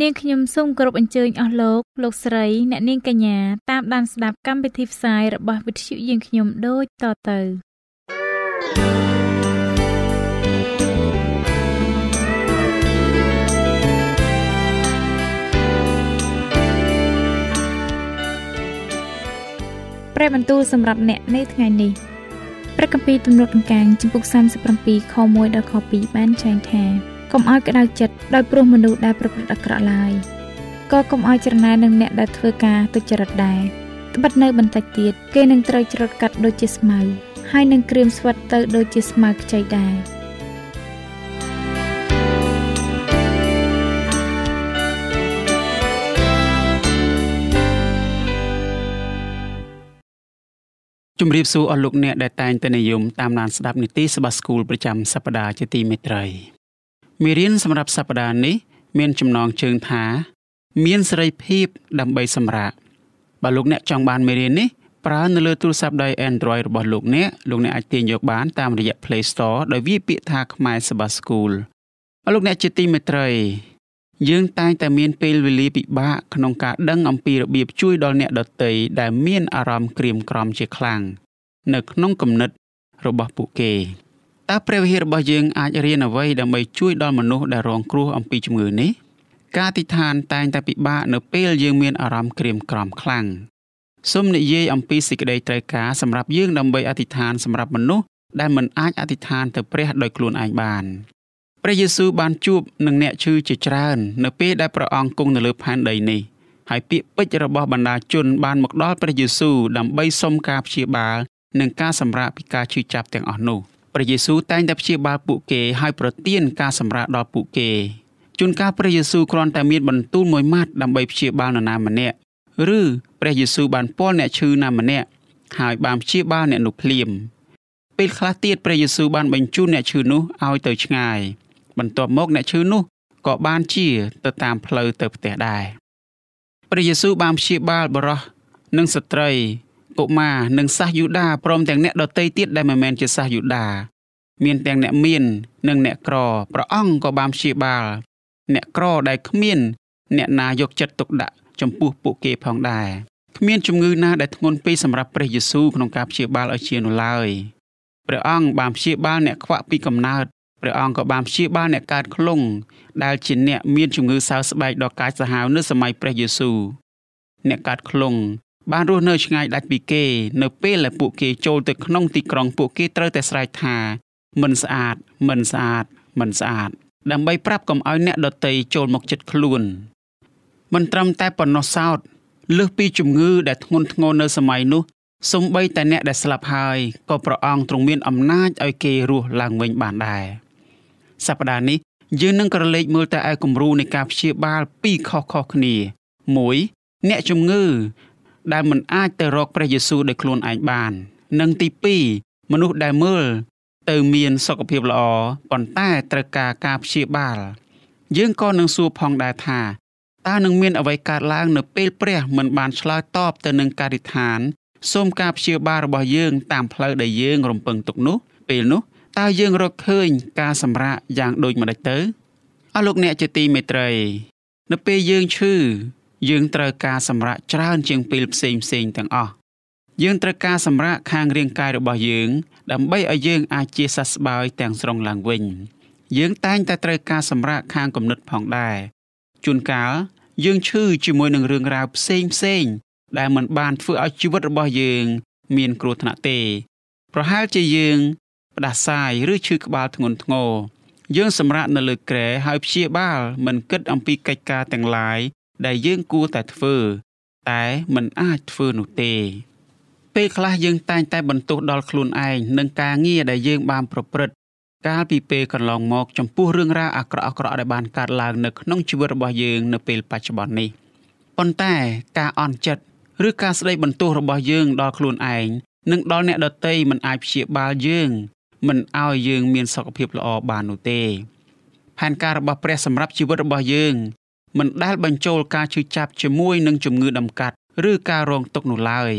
នាងខ្ញុំសូមគោរពអញ្ជើញអស់លោកលោកស្រីអ្នកនាងកញ្ញាតាមដានស្ដាប់កម្មវិធីផ្សាយរបស់វិទ្យុយើងខ្ញុំដូចតទៅព្រះបន្ទូលសម្រាប់អ្នកនៅថ្ងៃនេះព្រះគម្ពីរទំនុកដង្កាងចំពុក37ខ1ដល់ខ2បានចែងថា កុំឲ្យក្តៅចិត្តដោយព្រោះមនុស្សដែលប្រព្រឹត្តអាក្រក់ឡើយក៏កុំឲ្យច្រណែននឹងអ្នកដែលធ្វើការទុច្ចរិតដែរត្បិតនៅបន្តិចទៀតគេនឹងត្រូវច្រូតកាត់ដូចជាស្មៅហើយនឹងក្រៀមស្វិតទៅដូចជាស្មៅខ្ចីដែរជំរាបសួរអស់លោកអ្នកដែលតែងតែនិយមតាមដានស្ដាប់នីតិសបាស្គូលប្រចាំសប្ដាហ៍ជាទីមេត្រី មេរៀនសម្រាប់សប្ដាហ៍នេះ មានចំណងជើងថា មានសេរីភាពដើម្បីសម្រាកបើលោកអ្នកចង់បានមេរៀននេះប្រើនៅលើទូរស័ព្ទដៃ Android របស់លោកអ្នកលោកអ្នកអាចទាញយកបានតាមរយៈ Play Store ដោយវាយពាក្យថាខ្មែរសបាស្គូលអស់លោកអ្នកជាទីមេត្រីយើងតែងតែមានពេលវេលាពិបាកក្នុងការដឹងអំពីរបៀបជួយដល់អ្នកដទៃដែលមានអារម្មណ៍ក្រៀមក្រំជាខ្លាំងនៅក្នុងគំនិតរបស់ពួកគេ តើព្រះវិហាររបស់យើងអាចរៀនអ្វីដើម្បីជួយដល់មនុស្សដែលរងគ្រោះអំពីជំងឺនេះការអធិដ្ឋានតែងតែពិបាកនៅពេលយើងមានអារម្មណ៍ក្រៀមក្រំខ្លាំងសូមនិយាយអំពីសេចក្តីត្រូវការសម្រាប់យើងដើម្បីអធិដ្ឋានសម្រាប់មនុស្សដែលមិនអាចអធិដ្ឋានទៅព្រះដោយខ្លួនឯងបានព្រះយេស៊ូវបានជួបនឹងអ្នកឈឺជាច្រើន នៅពេលដែលព្រះអង្គគង់នៅលើផែនដីនេះហើយពាក្យពេចន៍របស់បណ្ដាជនបានមកដល់ព្រះយេស៊ូវដើម្បីសុំការព្យាបាលនិងការសម្រាកពីការឈឺចាប់ទាំងអស់នោះ ព្រះយេស៊ូវតែងតែព្យាបាលពួកគេហើយប្រទានការសម្រាកដល់ពួកគេជួនកាលព្រះយេស៊ូវគ្រាន់តែមានបន្ទូលមួយម៉ាត់ដើម្បីព្យាបាលនរណាម្នាក់ឬព្រះយេស៊ូវបានពាល់អ្នកឈឺណាម្នាក់ហើយបានព្យាបាលអ្នកនោះភ្លាមពេលខ្លះទៀតព្រះយេស៊ូវបានបញ្ជូនអ្នកឈឺនោះឲ្យទៅឆ្ងាយបន្ទាប់មកអ្នកឈឺនោះក៏បានជាទៅតាមផ្លូវទៅផ្ទះដែរព្រះយេស៊ូវបានព្យាបាលបរោះនិងស្ត្រី កុមារនិងសាសយូដាព្រមទាំងអ្នកដទៃទៀតដែលមិនមែនជាសាសយូដា មានទាំងអ្នកមាន និងអ្នកក្រព្រះអង្គក៏បានព្យាបាល អ្នកក្រដែលគ្មាន អ្នកណាយកចិត្តទុកដាក់ចំពោះពួកគេផងដែរគ្មានជំងឺណាដែលធ្ងន់ពេកសម្រាប់ព្រះយេស៊ូវក្នុងការព្យាបាលឲ្យជានោះឡើយព្រះអង្គបានព្យាបាលអ្នកខ្វាក់ពីកំណើតព្រះអង្គក៏បានព្យាបាលអ្នកកើតខ្លងដែលជាអ្នកមានជំងឺសើស្បែកដ៏កាចសាហាវនៅសម័យព្រះយេស៊ូវអ្នកកើតខ្លង បានរស់នៅឆ្ងាយដាច់ពីគេ នៅពេលដែលពួកគេចូលទៅក្នុងទីក្រុងពួកគេត្រូវតែស្រែកថាមិនស្អាតមិនស្អាតមិនស្អាត ដើម្បីប្រាប់កុំឲ្យអ្នកដតីចូលមកចិត្តខ្លួន មិនត្រឹមតែប៉ុណ្ណោះសោតលើសពីជំងឺដែលធ្ងន់ធ្ងរនៅសម័យនោះសំបីតែអ្នកដែលស្លាប់ហើយក៏ព្រះអង្គទ្រង់មានអំណាចឲ្យគេរស់ឡើងវិញបានដែរសប្តាហ៍នេះយើងនឹងក្រឡេកមើលទៅឯគំរូនៃការព្យាបាលពីរខុសៗគ្នា1អ្នកជំងឺ ដែលមិនអាចទៅរកព្រះយេស៊ូវដោយខ្លួនឯងបាន និងទី2មនុស្សដែលមើលទៅមានសុខភាពល្អប៉ុន្តែត្រូវការការព្យាបាល យើងក៏នឹងសួរផងដែរថាតើនឹងមានអ្វីកើតឡើងនៅពេលព្រះមិនបានឆ្លើយតបទៅនឹងការិដ្ឋានសូមការព្យាបាលរបស់យើងតាមផ្លូវដែលយើងរំពឹងទុកនោះ ពេលនោះតើយើងរកឃើញការសម្រាកយ៉ាងដូចម្តេចទៅអស់លោកអ្នកជាទីមេត្រី នៅពេលយើងឈឺ យើងត្រូវការសម្រាកច្រើនជាងពេលផ្សេងផ្សេងទាំងអស់យើងត្រូវការសម្រាកខាងរាងកាយរបស់យើង ដើម្បីឲ្យយើងអាចជាសះស្បើយទាំងស្រុងឡើងវិញ យើងតែងតែត្រូវការសម្រាកខាងគំនិតផងដែរជួនកាលយើងឈឺជាមួយនឹងរឿងរ៉ាវផ្សេងផ្សេងដែលមិនបានធ្វើឲ្យជីវិតរបស់យើង មានគ្រោះថ្នាក់ទេ ប្រហែលជាយើងផ្ដាសាយឬឈឺក្បាលធ្ងន់ធ្ងរយើងសម្រាកនៅលើគ្រែហើយព្យាបាលមិនគិតអំពីកិច្ចការទាំងឡាយ ដែលយើងគួរតែធ្វើ តែមិនអាចធ្វើនោះទេ ពេលខ្លះយើងតែងតែបន្ទោសដល់ខ្លួនឯងនឹងការងារដែលយើងបានប្រព្រឹត្តកាលពីពេលកន្លងមកចំពោះរឿងរ៉ាវអាក្រក់អាក្រក់ដែលបានកើតឡើងនៅក្នុងជីវិតរបស់យើងនៅពេលបច្ចុប្បន្ននេះប៉ុន្តែការអន់ចិត្តឬការស្ដីបន្ទោសរបស់យើងដល់ខ្លួនឯងនិងដល់អ្នកដទៃមិនអាចព្យាបាលយើងមិនឲ្យយើងមានសុខភាពល្អបាននោះទេផែនការរបស់ព្រះសម្រាប់ជីវិតរបស់យើង មិនដែលបញ្ចូលការឈឺចាប់ជាមួយនឹងជំងឺដំកាត់ឬការរងទុក្ខនោះឡើយ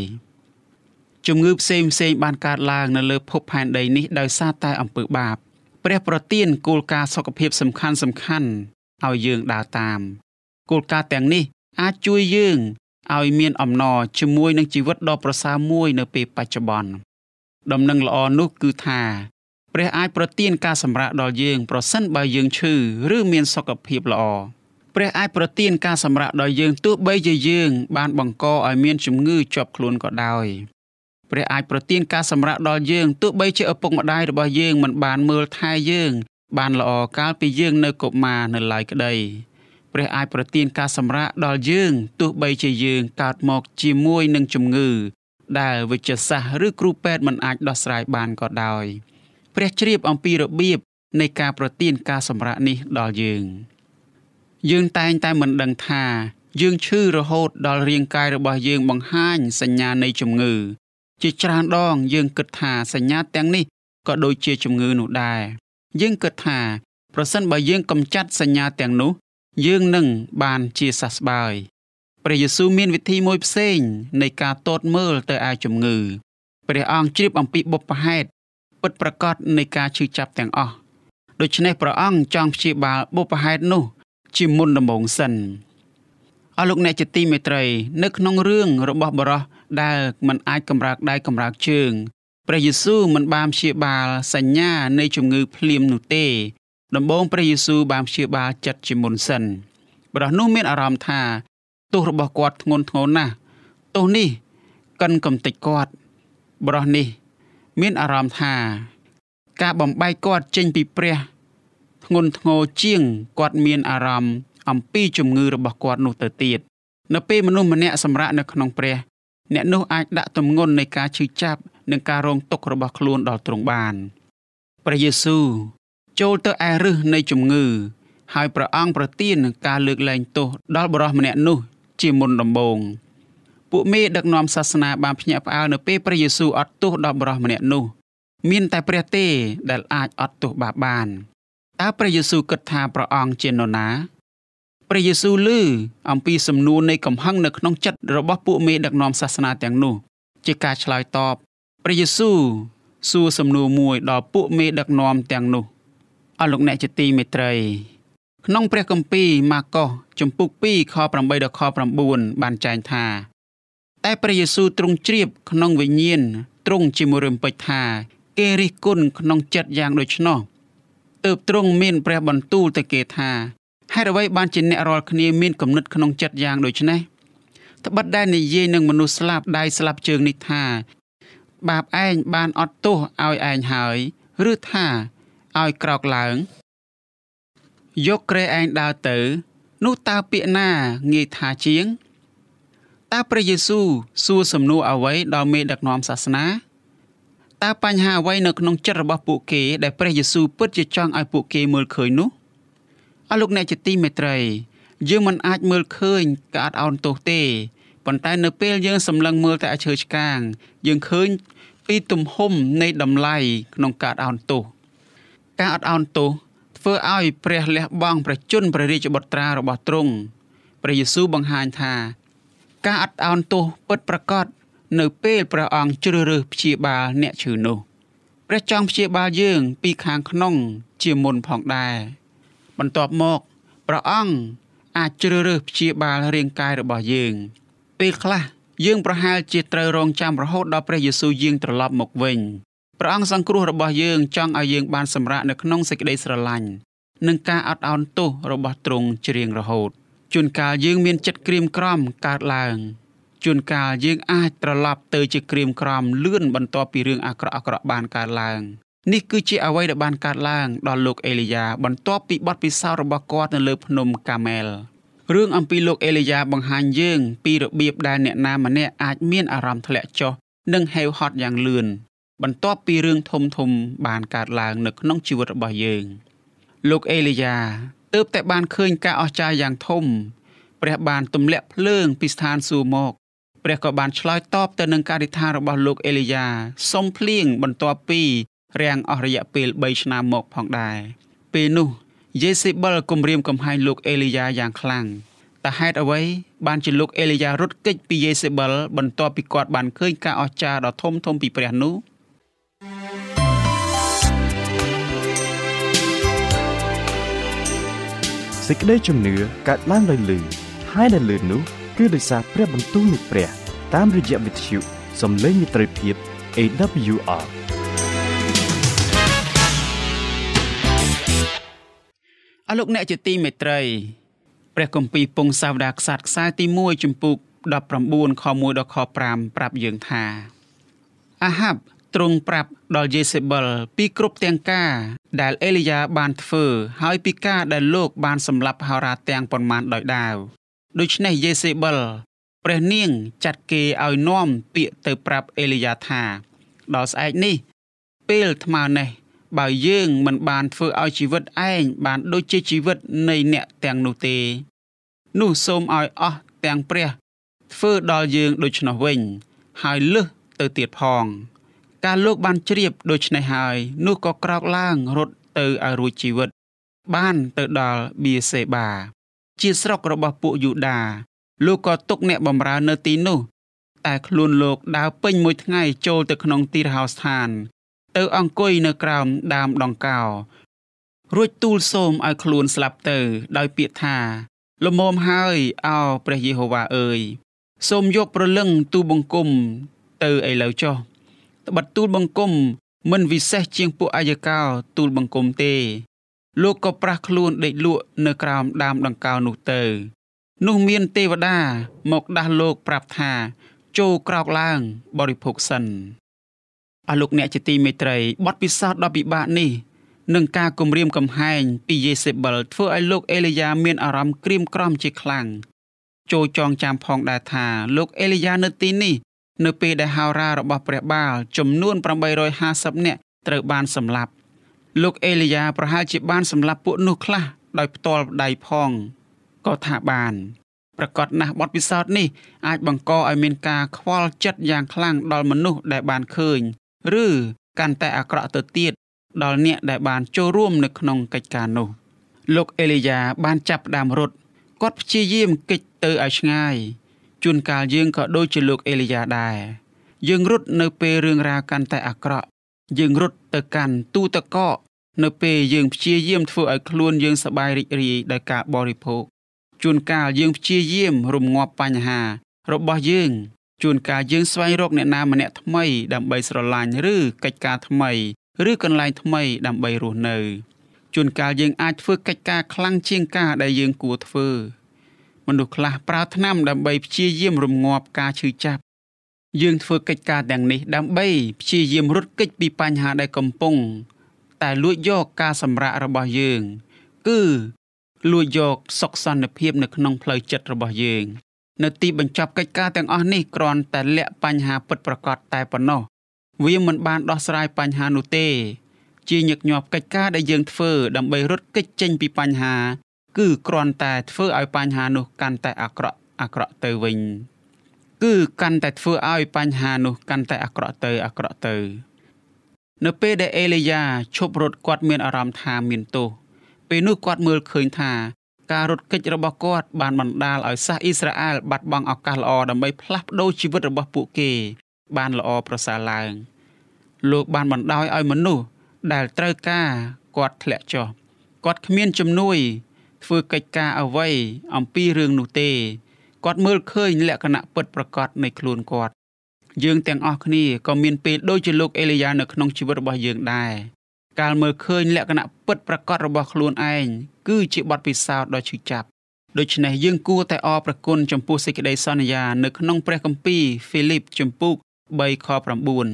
ជំងឺផ្សេងផ្សេងបានកើតឡើងនៅលើភពផែនដីនេះដោយសារតែអំពើបាបព្រះប្រទានគោលការណ៍សុខភាពសំខាន់សំខាន់ឲ្យយើងដើរតាមគោលការណ៍ទាំងនេះអាចជួយយើងឲ្យមានអំណរជាមួយនឹងជីវិតដ៏ប្រសើរមួយនៅពេលបច្ចុប្បន្នដំណឹងល្អនោះគឺថាព្រះអាចប្រទានការសម្រាកដល់យើងប្រសិនបើយើងឈឺឬមានសុខភាពល្អ ព្រះអាចប្រទានការសម្រាកដល់យើងទោះបីជាយើង បានបង្កឲ្យមានជំងឺជាប់ខ្លួនក៏ដោយព្រះអាចប្រទានការសម្រាកដល់យើងទោះបីជាឪពុកម្ដាយរបស់យើងមិនបានមើលថែយើង បានល្អកាលពីយើងនៅកុមារនៅឡើយក្តីព្រះអាចប្រទានការសម្រាកដល់យើងទោះបីជាយើងកើតមកជាមួយនឹងជំងឺ ដែលវិជ្ជសាស្ត្រឬគ្រូពេទ្យមិនអាចដោះស្រាយបានក៏ដោយព្រះជ្រាបអំពីរបៀបនៃការប្រទានការសម្រាកនេះដល់យើង យើងតែងតែមិនដឹងថា យើងឈឺរហូតដល់រាងកាយរបស់យើងបង្ហាញសញ្ញានៃជំងឺ ជាច្រើនដងយើងគិតថាសញ្ញាទាំងនេះក៏ដូចជាជំងឺនោះដែរយើងគិតថាប្រសិនបើយើងកម្ចាត់សញ្ញាទាំងនោះ យើងនឹងបានជាសះស្បើយព្រះយេស៊ូវមានវិធីមួយផ្សេងនៃការតតមើលទៅឯជំងឺព្រះអង្គជ្រាបអំពីបុព្វហេតុពិតប្រាកដនៃការឈឺចាប់ទាំងអស់ដូច្នេះព្រះអង្គចង់ព្យាបាលបុព្វហេតុនោះ ជាមុនដំបូងសិនអស់លោកអ្នកជាទីមេត្រី នៅក្នុងរឿងរបស់បរោះដែលមិនអាចកម្រើកដៃកម្រើកជើងព្រះយេស៊ូវមិនបានព្យាបាលសញ្ញានៃជំងឺភ្លាមនោះទេ ដំបូងព្រះយេស៊ូវបានព្យាបាលចិត្តជាមុនសិនបរោះនោះមានអារម្មណ៍ថាទោសរបស់គាត់ធ្ងន់ធ្ងរណាស់ទោសនេះកិនកំតិចគាត់បរោះនេះ មានអារម្មណ៍ថា ការបំបែកគាត់ចេញពីព្រះ ធ្ងន់ធ្ងរជាងគាត់មានអារម្មណ៍អំពីជំងឺរបស់គាត់នោះទៅទៀតនៅពេលមនុស្សម្នាក់សម្រាកនៅក្នុងព្រះអ្នកនោះអាចដាក់ទម្ងន់នៃការឈឺចាប់និងការរងទុក្ខរបស់ខ្លួនដល់ទ្រង់បានព្រះយេស៊ូវចូលទៅឯរឹសនៃជំងឺ ហើយព្រះអង្គប្រទានការលើកលែងទោសដល់បរិសម្នាក់នោះជាមុនដំបូងពួកមេដឹកនាំសាសនាបានភ្ញាក់ផ្អើលនៅពេលព្រះយេស៊ូវអត់ទោសដល់បរិសម្នាក់នោះ មានតែព្រះទេដែលអាចអត់ទោសបាបបាន តើព្រះយេស៊ូវគិតថាព្រះអង្គជានរណាព្រះយេស៊ូវឮអំពីសំណួរនៃកំហឹងនៅក្នុងចិត្តរបស់ពួកមេដឹកនាំសាសនាទាំងនោះ ជាការឆ្លើយតបព្រះយេស៊ូវសួរសំណួរមួយដល់ពួកមេដឹកនាំទាំងនោះអស់លោកអ្នកជាទីមេត្រី ក្នុងព្រះគម្ពីរម៉ាកុសជំពូក2ខ8ដល់ខ9បានចែងថា តែព្រះយេស៊ូវទ្រង់ជ្រាបក្នុងវិញ្ញាណទ្រង់ជាមួយរំពេចថា គេរិះគន់ក្នុងចិត្តយ៉ាងដូច្នោះ ទើបទ្រង់មានព្រះបន្ទូលទៅគេថាហេតុអ្វីបានជាអ្នករាល់គ្នាមានគំនិតក្នុងចិត្តយ៉ាងដូចនេះត្បិតដែលនិយាយនឹងមនុស្សស្លាប់ដៃស្លាប់ជើងនេះថា បាបឯងបានអត់ទោសឲ្យឯងហើយឬថាឲ្យក្រោកឡើងយកក្រែឯងដើរទៅ នោះតើពាក្យណាងាយថាជាងតើព្រះយេស៊ូវសួរសំណួរអ្វីដល់មេដឹកនាំសាសនា តើបញ្ហាអ្វីនៅក្នុងចិត្តរបស់ពួកគេដែលព្រះយេស៊ូវពិតជាចង់ឲ្យពួកគេមើលឃើញនោះអស់លោកអ្នកជាទីមេត្រីយើងមិនអាចមើលឃើញការអត់អោនទោសទេប៉ុន្តែនៅពេលយើងសម្លឹងមើលតែឈើឆ្កាង យើងឃើញពីទំហំនៃតម្លៃក្នុងការអោនទោសការអត់អោនទោសធ្វើឲ្យព្រះលះបង់ប្រជញ្ញព្រះរាជបុត្រារបស់ទ្រង់ព្រះយេស៊ូវបង្ហាញថា ការអត់អោនទោសពិតប្រាកដ នៅពេលព្រះអង្គជ្រើសរើសព្យាបាលអ្នកឈឺនោះព្រះចង់ព្យាបាលយើងពីខាងក្នុង ជាមុនផងដែរបន្ទាប់មកព្រះអង្គអាចជ្រើសរើសព្យាបាលរាងកាយរបស់យើង ពេលខ្លះយើងប្រហែលជាត្រូវរងចាំរហូតដល់ព្រះយេស៊ូវយាងត្រឡប់មកវិញព្រះអង្គសង្គ្រោះរបស់យើងចង់ឲ្យយើងបានសម្រាកនៅក្នុងសេចក្តីស្រឡាញ់និងការអត់ឱនទោសរបស់ទ្រង់ជ្រៀងរហូតជួនកាលយើងមានចិត្តក្រៀមក្រំកើតឡើង ជួនកាលយើងអាចត្រឡប់ទៅជាក្រៀមក្រំលឿនបន្ទាប់ពីរឿងអាក្រក់អាក្រក់បានកើតឡើងនេះគឺជាអ្វីដែលបានកើតឡើងដល់លោកអេលីយ៉ាបន្ទាប់ពីបទពិសោធន៍របស់គាត់នៅលើភ្នំកាមែលរឿងអំពីលោកអេលីយ៉ាបង្ហាញយើងពីរបៀបដែលអ្នកណាម្នាក់អាចមានអារម្មណ៍ធ្លាក់ចុះនិងហេវហត់យ៉ាងលឿនបន្ទាប់ពីរឿងធំធំបានកើតឡើងនៅក្នុងជីវិតរបស់យើង លោកអេលីយ៉ាទើបតែបានឃើញការអស្ចារ្យយ៉ាងធំព្រះបានទម្លាក់ភ្លើងពីស្ថានសួគ៌មក ព្រះក៏បានឆ្លើយតបទៅនឹងការអធិដ្ឋានរបស់លោកអេលីយ៉ាសុំភ្លៀងបន្ទាប់ពីរាំងអស់រយៈពេល3ឆ្នាំមកផងដែរពេលនោះយេសេបិលគំរាមកំហែងលោកអេលីយ៉ាយ៉ាងខ្លាំងតែហេតុអ្វីបានជាលោកអេលីយ៉ារត់គេចពីយេសេបិលបន្ទាប់ពីគាត់បានឃើញការអស្ចារ្យដ៏ធំធំពីព្រះនោះសេចក្តីជំនឿកើតឡើងដោយលឺហើយដែលលឺនោះ គឺដោយសារព្រះបន្ទូលនៃព្រះ តាមរយៈវិទ្យុសំឡេងមិត្តភាព AWR អរលោកអ្នកជាទីមេត្រីព្រះគម្ពីរពងសាវតារខ្សាត់ខ្សែទី1ចំពុក19ខ1ដល់ខ5ប្រាប់យើងថាអាហាប់ទ្រង់ប្រាប់ដល់យេសេបិលពីគ្រប់ទាំងការដែលអេលីយ៉ាបានធ្វើ ហើយពីការដែលលោកបានសម្លាប់ហោរាទាំងប៉ុន្មានដោយដាវ ដូច្នេះយេសេបិលព្រះនាងចាត់គេឲ្យនាំពាក្យទៅប្រាប់អេលីយ៉ាថាដល់ស្អែកនេះ ពេលថ្មនេះបើយើងមិនបានធ្វើឲ្យជីវិតឯងបានដូចជាជីវិតនៃអ្នកទាំងនោះទេ នោះសូមឲ្យអស់ទាំងព្រះធ្វើដល់យើងដូច្នោះវិញ ហើយលឹះទៅទៀតផង ការលោកបានជ្រាបដូច្នេះហើយ នោះក៏ក្រោកឡើងរត់ទៅឲ្យរួចជីវិត បានទៅដល់បៀសេបា ជាស្រុករបស់ពួកយូដា លោកក៏ទុកអ្នកបម្រើនៅទីនោះ តែខ្លួនលោកដើរពេញមួយថ្ងៃចូលទៅក្នុងទីរហោស្ថាន ទៅអង្គុយនៅក្រោមដើមដង្កោ រួចទូលសូមឲ្យខ្លួនស្លាប់ទៅដោយពាក្យថាលមមហើយអោព្រះយេហូវ៉ាអើយសូមយកប្រលឹងទូបង្គំទៅឥឡូវចុះត្បិតទូលបង្គំមិនវិសេសជាងពួកអាយកោទូលបង្គំទេ លោកក៏ប្រះខ្លួនដេកលក់នៅក្រោមដើមដង្កោនោះទៅ នោះមានទេវតាមកដាស់លោកប្រាប់ថាចូលក្រោកឡើងបរិភោគសិនអស់លោកអ្នកជាទីមេត្រីបទពិសោធន៍ដ៏ពិបាកនេះនឹងការគំរាមកំហែងពីយេសេបិលធ្វើឲ្យលោកអេលីយ៉ាមានអារម្មណ៍ក្រៀមក្រំជាខ្លាំងចូលចងចាំផងដែរថាលោកអេលីយ៉ានៅទីនេះនៅពេលដែលហោរារបស់ព្រះបាលចំនួន850នាក់ត្រូវបានសម្លាប់ លោកអេលីយ៉ាប្រហែលជាបានសម្លាប់ពួកនោះខ្លះដោយផ្ទាល់ដៃផងក៏ថាបានប្រកាសណាស់បទពិសោធន៍នេះអាចបង្កឲ្យមានការខ្វល់ចិត្តយ៉ាងខ្លាំងដល់មនុស្សដែលបានឃើញ ឬកាន់តែអាក្រក់ទៅទៀតដល់អ្នកដែលបានចូលរួមនៅក្នុងកិច្ចការនោះ លោកអេលីយ៉ាបានចាប់ផ្ដើមរត់គាត់ព្យាយាមគេចទៅឲ្យឆ្ងាយជួនកាលយើងក៏ដូចជាលោកអេលីយ៉ាដែរយើងរត់នៅពេលរឿងរ៉ាវកាន់តែអាក្រក់យើងរត់ទៅកាន់ទូតកក នៅពេលយើងព្យាយាមធ្វើឲ្យខ្លួនយើងសប្បាយរីករាយដោយការបរិភោគជួនកាលយើងព្យាយាមរំងាប់បញ្ហា របស់យើងជួនកាលយើងស្វែងរកអ្នកណាម្នាក់ថ្មីដើម្បីស្រឡាញ់ឬកិច្ចការថ្មី ឬកន្លែងថ្មីដើម្បីរស់នៅជួនកាលយើងអាចធ្វើកិច្ចការខ្លាំងជាងការដែលយើងគួរធ្វើមនុស្សខ្លះប្រើថ្នាំដើម្បីព្យាយាមរំងាប់ការឈឺចាប់យើងធ្វើកិច្ចការទាំងនេះដើម្បីព្យាយាមរត់គេចពីបញ្ហាដែលកំពុង តែលួចយកការសម្រាករបស់យើង គឺលួចយកសុខសន្តិភាពនៅក្នុងផ្លូវចិត្តរបស់យើង នៅទីបញ្ចប់កិច្ចការទាំងអស់នេះគ្រាន់តែលាក់បញ្ហាពិតប្រាកដតែប៉ុណ្ណោះវាមិនបានដោះស្រាយបញ្ហានោះទេ ជាញឹកញាប់កិច្ចការដែលយើងធ្វើដើម្បីរត់គេចចេញពីបញ្ហា គឺគ្រាន់តែធ្វើឲ្យបញ្ហានោះកាន់តែអាក្រក់អាក្រក់ទៅវិញ គឺកាន់តែធ្វើឲ្យបញ្ហានោះកាន់តែអាក្រក់ទៅអាក្រក់ទៅ នៅពេលដែលអេលីយ៉ាឈប់រត់គាត់មានអារម្មណ៍ថាមានទោសពេលនោះគាត់មើលឃើញថាការរត់គេចរបស់គាត់បានបណ្ដាលឲ្យសាសអ៊ីស្រាអែលបាត់បង់ឱកាសល្អដើម្បីផ្លាស់ប្ដូរជីវិតរបស់ពួកគេ បានល្អប្រសើរឡើងលោកបានបណ្ដោយឲ្យមនុស្សដែលត្រូវការគាត់ធ្លាក់ចុះគាត់គ្មានជំនួយ ធ្វើកិច្ចការអ្វីអំពីរឿងនោះទេគាត់មើលឃើញលក្ខណៈពិតប្រាកដនៃខ្លួនគាត់ យើងទាំងអស់គ្នាក៏មានពេលដូចជាលោកអេលីយ៉ានៅក្នុងជីវិតរបស់យើងដែរកាលមើលឃើញលក្ខណៈពិតប្រាកដរបស់ខ្លួនឯងគឺជាបទពិសោធន៍ដ៏ឈឺចាប់ដូច្នេះយើងគួរតែអរព្រគុណចំពោះសេចក្តីសន្យានៅក្នុងព្រះគម្ពីរហ្វីលីបជំពូក3ខ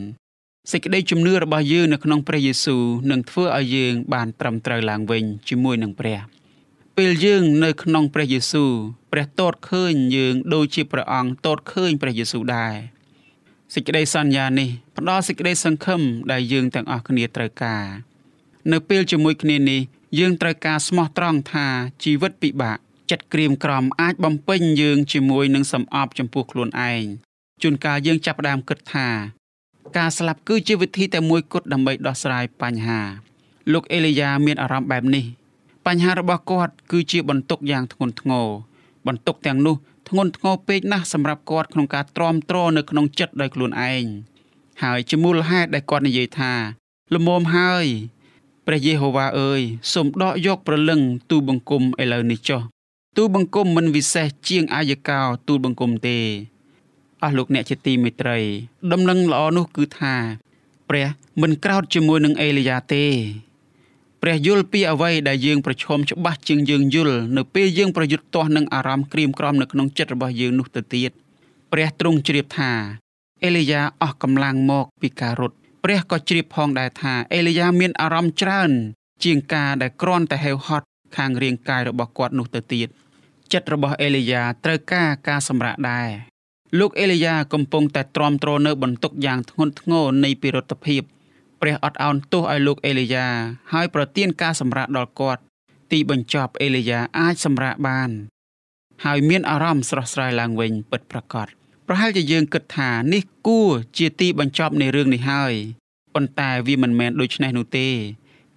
9សេចក្តីជំនឿរបស់យើងនៅក្នុងព្រះយេស៊ូវនឹងធ្វើឲ្យយើងបានត្រឹមត្រូវឡើងវិញជាមួយនឹងព្រះពេលយើងនៅក្នុងព្រះយេស៊ូវព្រះទតឃើញយើងដូចជាព្រះអង្គទតឃើញព្រះយេស៊ូវដែរ សេចក្តីសន្យានេះផ្ដល់សេចក្តីសង្ឃឹមដែលយើងទាំងអស់គ្នាត្រូវការ នៅពេលជាមួយគ្នានេះយើងត្រូវការស្មោះត្រង់ថាជីវិតពិបាកចិត្តក្រៀមក្រំអាចបំពេញយើងជាមួយនឹងសំអប់ចំពោះខ្លួនឯងជួនកាលយើងចាប់ផ្ដើមគិតថា ការស្លាប់គឺជាវិធីតែមួយគត់ដើម្បីដោះស្រាយបញ្ហា លោកអេលីយ៉ាមានអារម្មណ៍បែបនេះ បញ្ហារបស់គាត់គឺជាបន្ទុកយ៉ាងធ្ងន់ធ្ងរបន្ទុកទាំងនោះ ធ្ងន់ធ្ងរពេកណាស់សម្រាប់គាត់ក្នុងការទ្រាំទ្រនៅក្នុងចិត្តដោយខ្លួនឯងហើយជាមូលហេតុដែលគាត់និយាយថាលមមហើយព្រះយេហូវ៉ាអើយសូមដកយកប្រលឹងទូបង្គំឥឡូវនេះចុះទូបង្គំមិនវិសេសជាងអាយកោទូបង្គំទេអស់លោកអ្នកជាទីមេត្រី ដំណឹងល្អនោះគឺថា ព្រះមិនក្រោតជាមួយនឹងអេលីយ៉ាទេ ព្រះយល់ពីអ្វីដែលយើងប្រឈមច្បាស់ជាងយើងយល់នៅពេលយើងប្រយុទ្ធទាស់នឹងអារម្មណ៍ក្រៀមក្រំនៅក្នុងចិត្តរបស់យើងនោះទៅទៀតព្រះទ្រង់ជ្រាបថាអេលីយ៉ាអស់កម្លាំងមកពីការរត់ព្រះក៏ជ្រាបផងដែរថាអេលីយ៉ាមានអារម្មណ៍ច្រើន ជាងការដែលគ្រាន់តែហេវហត់ខាងរាងកាយរបស់គាត់នោះទៅទៀតចិត្តរបស់អេលីយ៉ាត្រូវការការសម្រាកដែរលោកអេលីយ៉ាកំពុងតែទ្រាំទ្រនៅបន្ទុកយ៉ាងធ្ងន់ធ្ងរនៃពិរុទ្ធភាព ព្រះអត់ឱនទោសឲ្យលោកអេលីយ៉ាហើយប្រទានការសម្រាកដល់គាត់ ទីបញ្ចប់អេលីយ៉ាអាចសម្រាកបាន ហើយមានអារម្មណ៍ស្រស់ស្រាយឡើងវិញពិតប្រាកដប្រហែលជាយើងគិតថានេះគួរជាទីបញ្ចប់នៃរឿងនេះហើយប៉ុន្តែវាមិនមែនដូច្នេះនោះទេ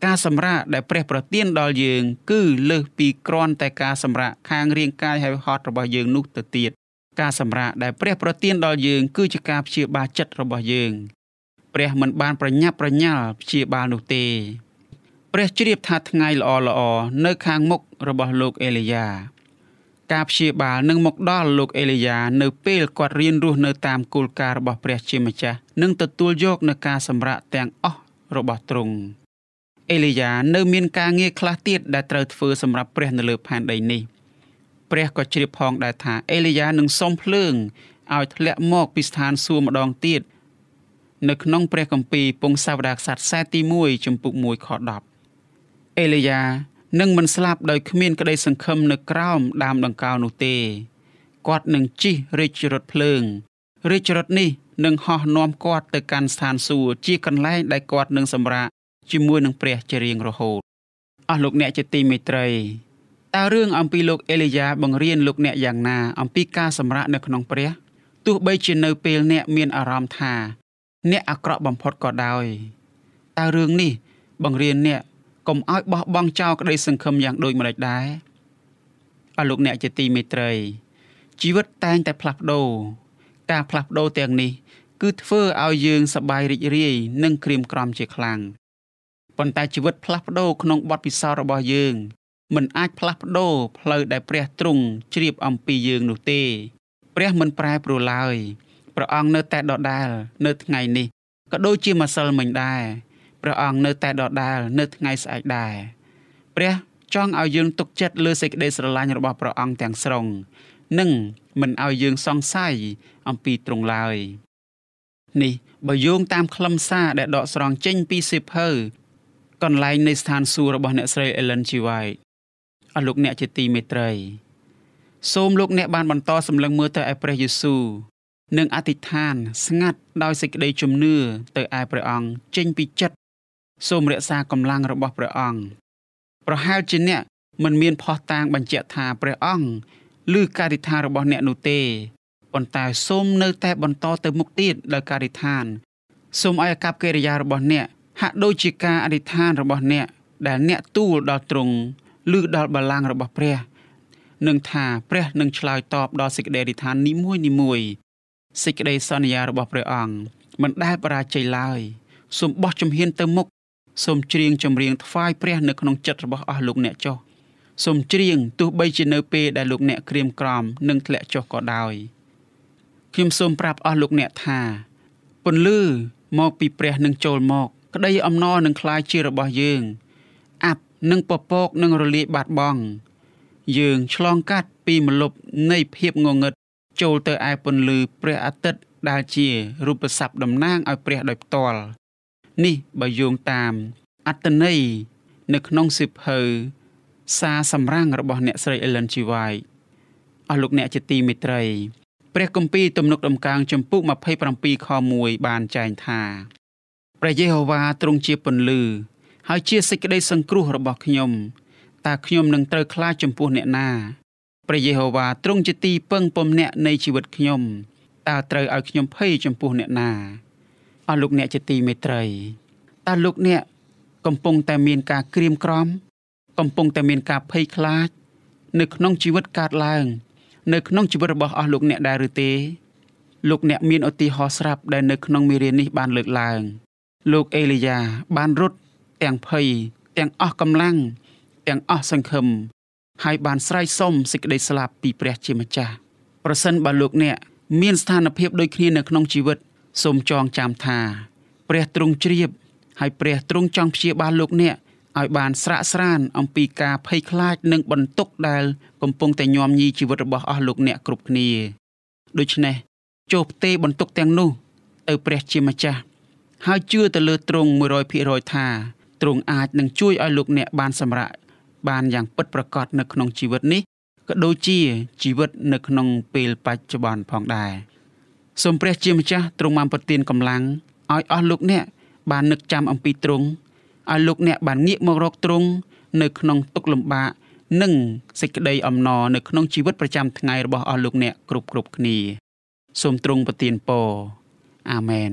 ការសម្រាកដែលព្រះប្រទានដល់យើង គឺលើសពីគ្រាន់តែការសម្រាកខាងរាងកាយហើយហត់របស់យើងនោះទៅទៀតការសម្រាកដែលព្រះប្រទានដល់យើង គឺជាការព្យាបាលចិត្តរបស់យើង ព្រះមិនបានប្រញាប់ប្រញាល់ព្យាបាលនោះទេ ព្រះជ្រាបថាថ្ងៃល្អល្អនៅខាងមុខរបស់លោកអេលីយ៉ាការព្យាបាលនឹងមកដល់លោកអេលីយ៉ានៅពេលគាត់រៀនរស់នៅតាមគោលការណ៍របស់ព្រះជាម្ចាស់និងទទួលយកនូវការសម្រាកទាំងអស់របស់ទ្រង់អេលីយ៉ានៅមានការងារខ្លះទៀតដែលត្រូវធ្វើសម្រាប់ព្រះនៅលើផែនដីនេះព្រះក៏ជ្រាបផងដែរថាអេលីយ៉ានឹងសុំភ្លើងឲ្យធ្លាក់មកពីស្ថានសួគ៌ម្ដងទៀត នៅក្នុងព្រះគម្ពីរពងសាវតារក្សត្រខ្សែទី1ចំពុក1ខ10អេលីយ៉ានឹងមិនស្លាប់ដោយគ្មានក្តីសង្ឃឹមនៅក្រោមដើមដង្កោនោះទេគាត់នឹងជិះរាជរថភ្លើងរាជរថនេះនឹងហោះនាំគាត់ទៅកាន់ស្ថានសួគ៌ជាកន្លែងដែលគាត់នឹងសម្រាកជាមួយនឹងព្រះជារៀងរហូតអស់លោកអ្នកជាទីមេត្រីតើរឿងអំពីលោកអេលីយ៉ាបង្រៀនលោកអ្នកយ៉ាងណាអំពីការសម្រាកនៅក្នុងព្រះទោះបីជានៅពេលអ្នកមានអារម្មណ៍ថា អ្នកអាក្រក់បំផុតក៏ដោយតើរឿងនេះ បង្រៀនអ្នកកុំឲ្យបោះបង់ចោលក្តីសង្ឃឹមយ៉ាងដូចម្តេចដែរអស់លោកអ្នកជាទីមេត្រីជីវិតតែងតែផ្លាស់ប្ដូរការផ្លាស់ប្ដូរទាំងនេះ គឺធ្វើឲ្យយើងសប្បាយរីករាយនិងក្រៀមក្រំជាខ្លាំងប៉ុន្តែជីវិតផ្លាស់ប្ដូរក្នុងបទពិសោធន៍របស់យើងមិនអាចផ្លាស់ប្ដូរផ្លូវដែលព្រះទ្រង់ជ្រាបអំពីយើងនោះទេ ព្រះមិនប្រែប្រួលឡើយ ព្រះអង្គនៅតែដដែលនៅថ្ងៃនេះក៏ដូចជាម្សិលមិញដែរព្រះអង្គនៅតែដដែលនៅថ្ងៃស្អែកដែរព្រះចង់ឲ្យយើងទុកចិត្តលើសេចក្តីស្រឡាញ់របស់ព្រះអង្គទាំងស្រុងនិងមិនឲ្យយើងសង្ស័យអំពីទ្រង់ឡើយនេះបើយោងតាមខ្លឹមសារដែលដកស្រង់ចេញពីសិភៅកន្លែងនៃស្ថានសួគ៌របស់អ្នកស្រី Ellen G. White អស់លោកអ្នកជាទីមេត្រី សូមលោកអ្នកបានបន្តសម្លឹងមើលទៅឯព្រះយេស៊ូវ និងអធិដ្ឋាន ស្ងាត់ដោយសេចក្តីជំនឿទៅឯព្រះអង្គចេញពីចិត្តសូមរក្សាកម្លាំងរបស់ព្រះអង្គប្រហែលជាអ្នកមិនមានផោះតាងបញ្ជាក់ថាព្រះអង្គឬការិដ្ឋានរបស់អ្នកនោះទេប៉ុន្តែសូមនៅតែបន្តទៅមុខទៀតដោយការិដ្ឋានសូមឲ្យអាកប្បកិរិយារបស់អ្នកហាក់ដូចជាការអធិដ្ឋានរបស់អ្នកដែលអ្នកទូលដល់ទ្រង់ឬដល់បល្ល័ង្ករបស់ព្រះនឹងថាព្រះនឹងឆ្លើយតបដល់សេចក្តីអធិដ្ឋាននីមួយនីមួយ សេចក្តីសន្យារបស់ព្រះអង្គមិនដែលបរាជ័យឡើយសូមបោះជំហានទៅមុខសូមច្រៀងចម្រៀងថ្វាយព្រះនៅក្នុងចិត្តរបស់អស់លោកអ្នកចុះសូមច្រៀងទោះបីជានៅពេលដែលលោកអ្នកក្រៀមក្រំនិងធ្លាក់ចុះក៏ដោយខ្ញុំសូមប្រាប់អស់លោកអ្នកថាពន្លឺមកពីព្រះនឹងចូលមក ក្តីអំណរនឹងคล้ายជារបស់យើង អាប់នឹងពពកនឹងរលាយបាត់បង់យើងឆ្លងកាត់ពីមលុបនៃភាពងងឹត ចូលទៅឯពន្លឺព្រះអាទិត្យដែលជារូបស័ព្ទតំណាងឲ្យព្រះដោយផ្ទាល់នេះបើយោងតាមអត្តន័យនៅក្នុងសិភៅសារសម្រាំងរបស់អ្នកស្រី Ellen G. White អស់លោកអ្នកជាទីមេត្រី ព្រះគម្ពីរទំនុកដំកើងចំពុក27ខ1បានចែងថាព្រះយេហូវ៉ាទ្រង់ជាពន្លឺហើយជាសេចក្តីសង្គ្រោះរបស់ខ្ញុំតើខ្ញុំនឹងត្រូវខ្លាចចំពោះអ្នកណា ព្រះយេហូវ៉ាទ្រង់ជាទីពឹងពំនាក់នៃជីវិតខ្ញុំតើត្រូវឲ្យខ្ញុំភ័យចំពោះអ្នកណាអស់លោកអ្នកជាទីមេត្រីតើលោកអ្នកកំពុងតែមានការក្រៀមក្រំ កំពុងតែមានការភ័យខ្លាច នៅក្នុងជីវិតកើតឡើង នៅក្នុងជីវិតរបស់អស់លោកអ្នកដែរឬទេលោកអ្នកមានឧទាហរណ៍ស្រាប់ដែលនៅក្នុងមេរៀននេះបានលើកឡើង លោកអេលីយ៉ាបានរត់ទាំងភ័យទាំងអស់កម្លាំងទាំងអស់សង្ឃឹម ហើយបានស្រែកសុំសេចក្តីស្លាប់ពីព្រះជាម្ចាស់ប្រសិនបើលោកអ្នកមានស្ថានភាពដូចគ្នានៅក្នុងជីវិតសូមចងចាំថាព្រះទ្រង់ជ្រាបហើយព្រះទ្រង់ចង់ព្យាបាលលោកអ្នកឲ្យបានស្រាក់ស្រានអំពីការភ័យខ្លាចនិងបន្ទុកដែលកំពុងតែញោមញីជីវិតរបស់អស់លោកអ្នកគ្រប់គ្នាដូច្នេះចូលផ្ទេរបន្ទុកទាំងនោះទៅព្រះជាម្ចាស់ហើយជឿទៅលើទ្រង់100%ថាទ្រង់អាចនឹងជួយឲ្យលោកអ្នកបានសម្រេច បានយ៉ាងពិតប្រាកដនៅក្នុងជីវិតនេះក៏ដូចជាជីវិតនៅក្នុងពេលបច្ចុប្បន្នផងដែរសូមព្រះជាម្ចាស់ទ្រង់បានប្រទានកម្លាំងឲ្យអស់លោកអ្នកបាននឹកចាំអំពីទ្រង់ឲ្យលោកអ្នកបានងាកមករកទ្រង់នៅក្នុងទុក្ខលំបាកនិងសេចក្តីអំណរនៅក្នុងជីវិតប្រចាំថ្ងៃរបស់អស់លោកអ្នកគ្រប់គ្រប់គ្នា សូមទ្រង់ប្រទានពរអាមែន